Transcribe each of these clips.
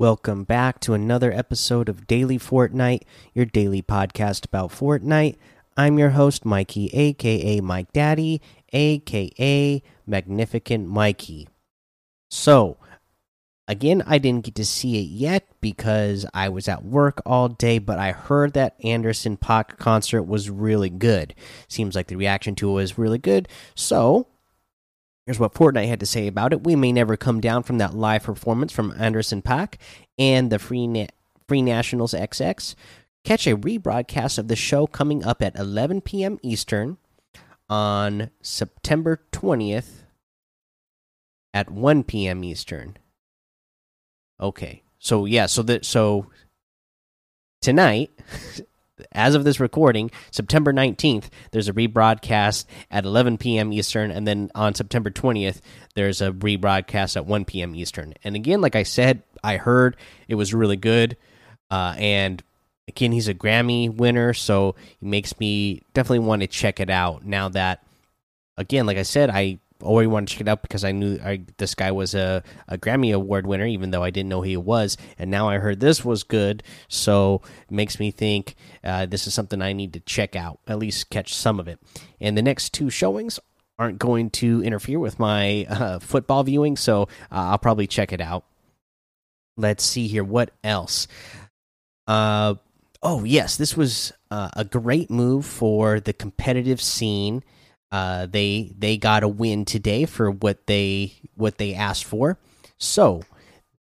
Welcome back to another episode of Daily Fortnite, your daily podcast about Fortnite. I'm your host, Mikey, aka Mike Daddy, aka Magnificent Mikey. So, again, I didn't get to see it yet because I was at work all day, but I heard that Anderson .Paak concert was really good. Seems like the reaction to it was really good. So, Here's what Fortnite had to say about it. We may never come down from that live performance from Anderson .Paak and the Free, Na Free Nationals XX. Catch a rebroadcast of the show coming up at 11 p.m. Eastern on September 20th at 1 p.m. Eastern. Okay. So yeah, so that so tonight as of this recording, September 19th, there's a rebroadcast at 11 p.m. Eastern, and then on September 20th, there's a rebroadcast at 1 p.m. Eastern. And again, like I said, I heard it was really good. Uh, and again, he's a Grammy winner, so it makes me definitely want to check it out now that, again, like I said, I already wanted to check it out because I knew I, this guy was a, a Grammy Award winner, even though I didn't know he was. And now I heard this was good, so it makes me think uh, this is something I need to check out, at least catch some of it. And the next two showings aren't going to interfere with my uh, football viewing, so uh, I'll probably check it out. Let's see here. What else? Uh, oh, yes, this was uh, a great move for the competitive scene uh, they they got a win today for what they what they asked for. So,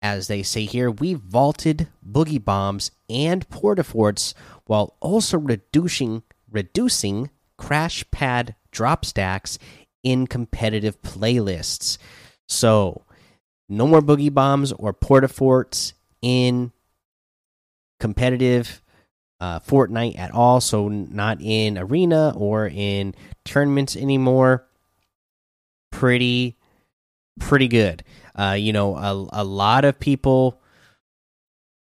as they say here, we vaulted boogie bombs and portaforts while also reducing reducing crash pad drop stacks in competitive playlists. So, no more boogie bombs or portaforts in competitive uh, Fortnite at all. So not in arena or in tournaments anymore. Pretty, pretty good. Uh, you know, a, a lot of people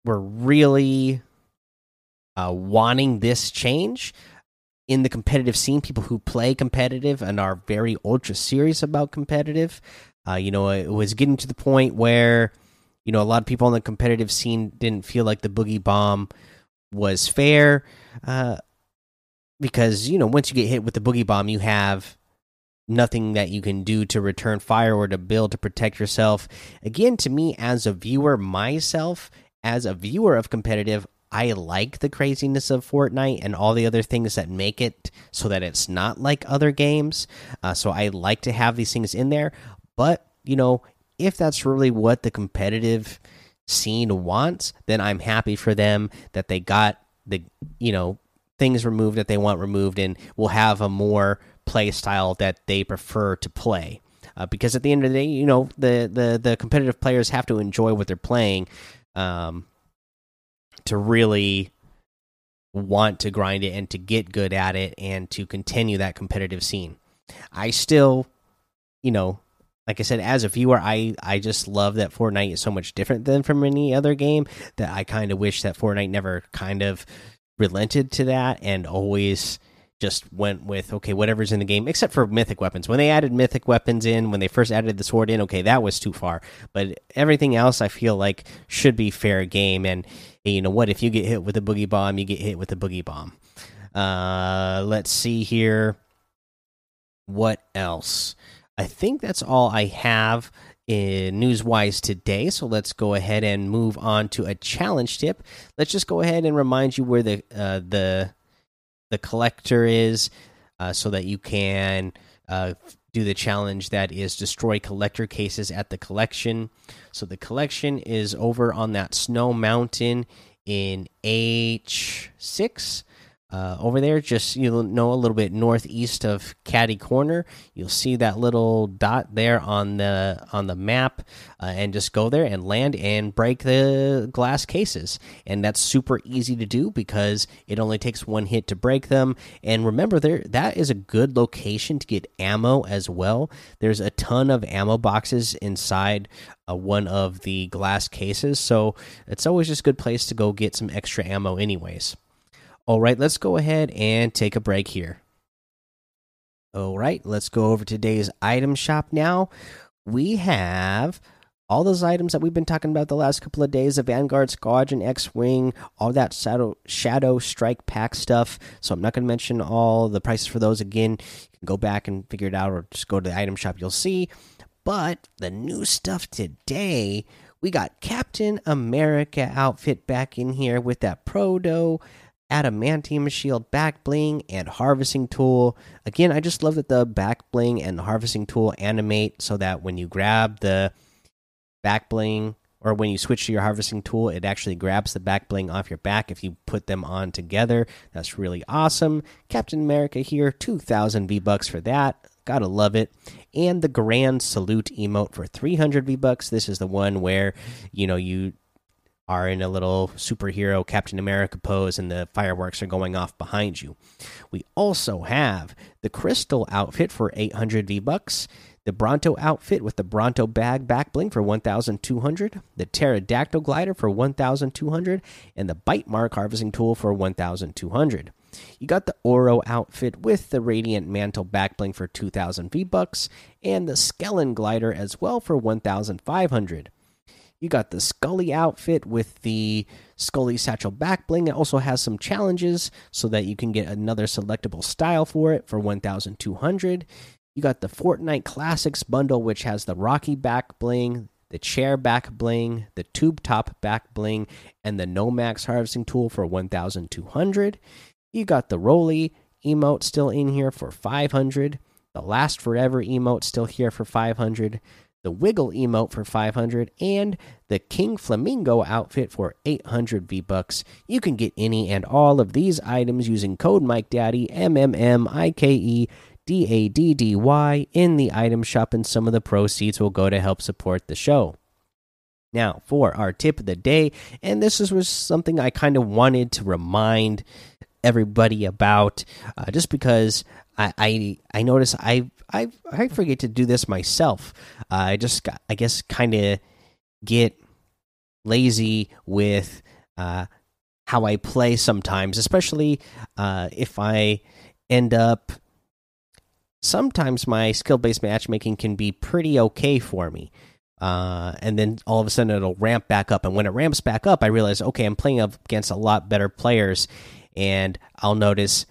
were really uh, wanting this change in the competitive scene. People who play competitive and are very ultra serious about competitive. Uh, you know, it was getting to the point where, you know, a lot of people on the competitive scene didn't feel like the boogie bomb was fair uh, because you know once you get hit with the boogie bomb you have nothing that you can do to return fire or to build to protect yourself again to me as a viewer myself as a viewer of competitive I like the craziness of Fortnite and all the other things that make it so that it's not like other games. Uh, so I like to have these things in there. But, you know, if that's really what the competitive scene wants, then I'm happy for them that they got the you know things removed that they want removed and will have a more play style that they prefer to play. Uh, because at the end of the day, you know the the the competitive players have to enjoy what they're playing um, to really want to grind it and to get good at it and to continue that competitive scene. I still, you know, like I said, as a viewer, I I just love that Fortnite is so much different than from any other game that I kind of wish that Fortnite never kind of relented to that and always just went with okay whatever's in the game except for mythic weapons. When they added mythic weapons in when they first added the sword in okay that was too far. But everything else i feel like should be fair game. And you know what? If you get hit with a boogie bomb you get hit with a boogie bomb. Uh let's see here. What else I think that's all I have in news wise today. So let's go ahead and move on to a challenge tip. Let's just go ahead and remind you where the uh, the the collector is, uh, so that you can uh, do the challenge that is destroy collector cases at the collection. So the collection is over on that snow mountain in H six uh, over there, just you know a little bit northeast of Catty Corner. You'll see that little dot there on the on the map, uh, and just go there and land and break the glass cases. And that's super easy to do because it only takes one hit to break them. And remember, there that is a good location to get ammo as well. There's a ton of ammo boxes inside uh, one of the glass cases, so it's always just a good place to go get some extra ammo, anyways. All right, let's go ahead and take a break here. All right, let's go over today's item shop now. We have all those items that we've been talking about the last couple of days the Vanguard Squadron, X Wing, all that Shadow, Shadow Strike pack stuff. So I'm not going to mention all the prices for those again. You can go back and figure it out or just go to the item shop, you'll see. But the new stuff today, we got Captain America outfit back in here with that Proto adamantium shield back bling and harvesting tool. Again i just love that the back bling and the harvesting tool animate so that when you grab the back bling or when you switch to your harvesting tool it actually grabs the back bling off your back if you put them on together. That's really awesome. Captain america here 2000 v bucks for that. Gotta love it. And the grand salute emote for 300 v bucks this is the one where you know you are in a little superhero Captain America pose and the fireworks are going off behind you. We also have the Crystal outfit for 800 V bucks, the Bronto outfit with the Bronto bag back bling for 1200, the Pterodactyl glider for 1200, and the Bite Mark harvesting tool for 1200. You got the Oro outfit with the Radiant Mantle back bling for 2000 V bucks and the Skellen glider as well for 1500. You got the Scully outfit with the Scully satchel back bling. It also has some challenges so that you can get another selectable style for it for 1200. You got the Fortnite Classics bundle, which has the Rocky back bling, the chair back bling, the tube top back bling, and the Nomax harvesting tool for 1200. You got the Rollie emote still in here for 500. The Last Forever emote still here for 500 the Wiggle emote for 500, and the King Flamingo outfit for 800 V bucks. You can get any and all of these items using code Mike Daddy M M M I K E D A D D Y in the item shop, and some of the proceeds will go to help support the show. Now, for our tip of the day, and this was something I kind of wanted to remind everybody about, uh, just because I I, I notice I I I forget to do this myself. Uh, I just got, I guess kind of get lazy with uh, how I play sometimes, especially uh, if I end up. Sometimes my skill based matchmaking can be pretty okay for me. Uh, and then all of a sudden it'll ramp back up. And when it ramps back up, I realize, okay, I'm playing up against a lot better players. And I'll notice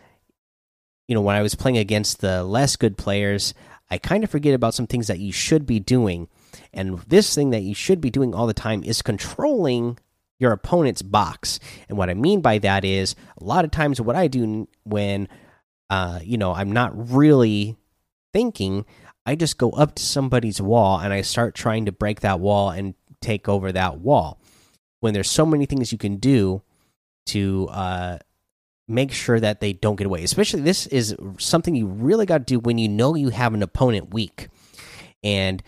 you know, when I was playing against the less good players, I kind of forget about some things that you should be doing. And this thing that you should be doing all the time is controlling your opponent's box. And what I mean by that is a lot of times what I do when uh, you know, I'm not really thinking, I just go up to somebody's wall and I start trying to break that wall and take over that wall. When there's so many things you can do to uh, make sure that they don't get away. Especially this is something you really got to do when you know you have an opponent weak. And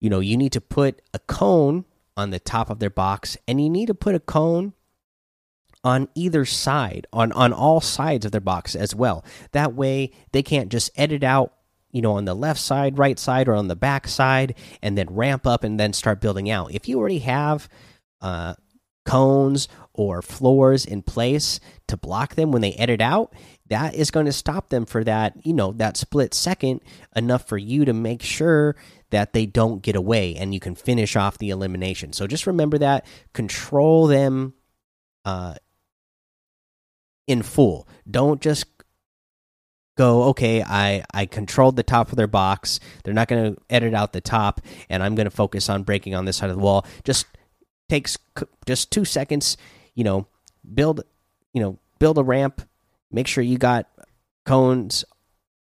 you know, you need to put a cone on the top of their box and you need to put a cone on either side, on on all sides of their box as well. That way they can't just edit out you know on the left side right side or on the back side and then ramp up and then start building out if you already have uh, cones or floors in place to block them when they edit out that is going to stop them for that you know that split second enough for you to make sure that they don't get away and you can finish off the elimination. So just remember that. Control them uh in full. Don't just go okay i i controlled the top of their box. They're not going to edit out the top and i'm going to focus on breaking on this side of the wall. Just takes just two seconds. You know, build, you know, build a ramp. Make sure you got cones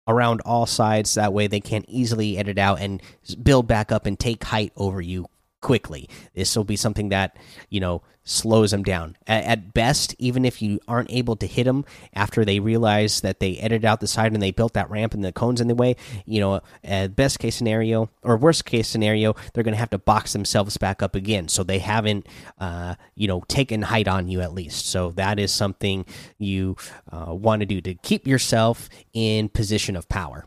around all sides. That way, they can't easily edit out and build back up and take height over you quickly. This will be something that you know slows them down. At, at, best, even if you aren't able to hit them after they realize that they edited out the side and they built that ramp and the cones in the way, you know, at best case scenario or worst case scenario, they're going to have to box themselves back up again. So they haven't, uh, you know, taken height on you at least. So that is something you uh, want to do to keep yourself in position of power.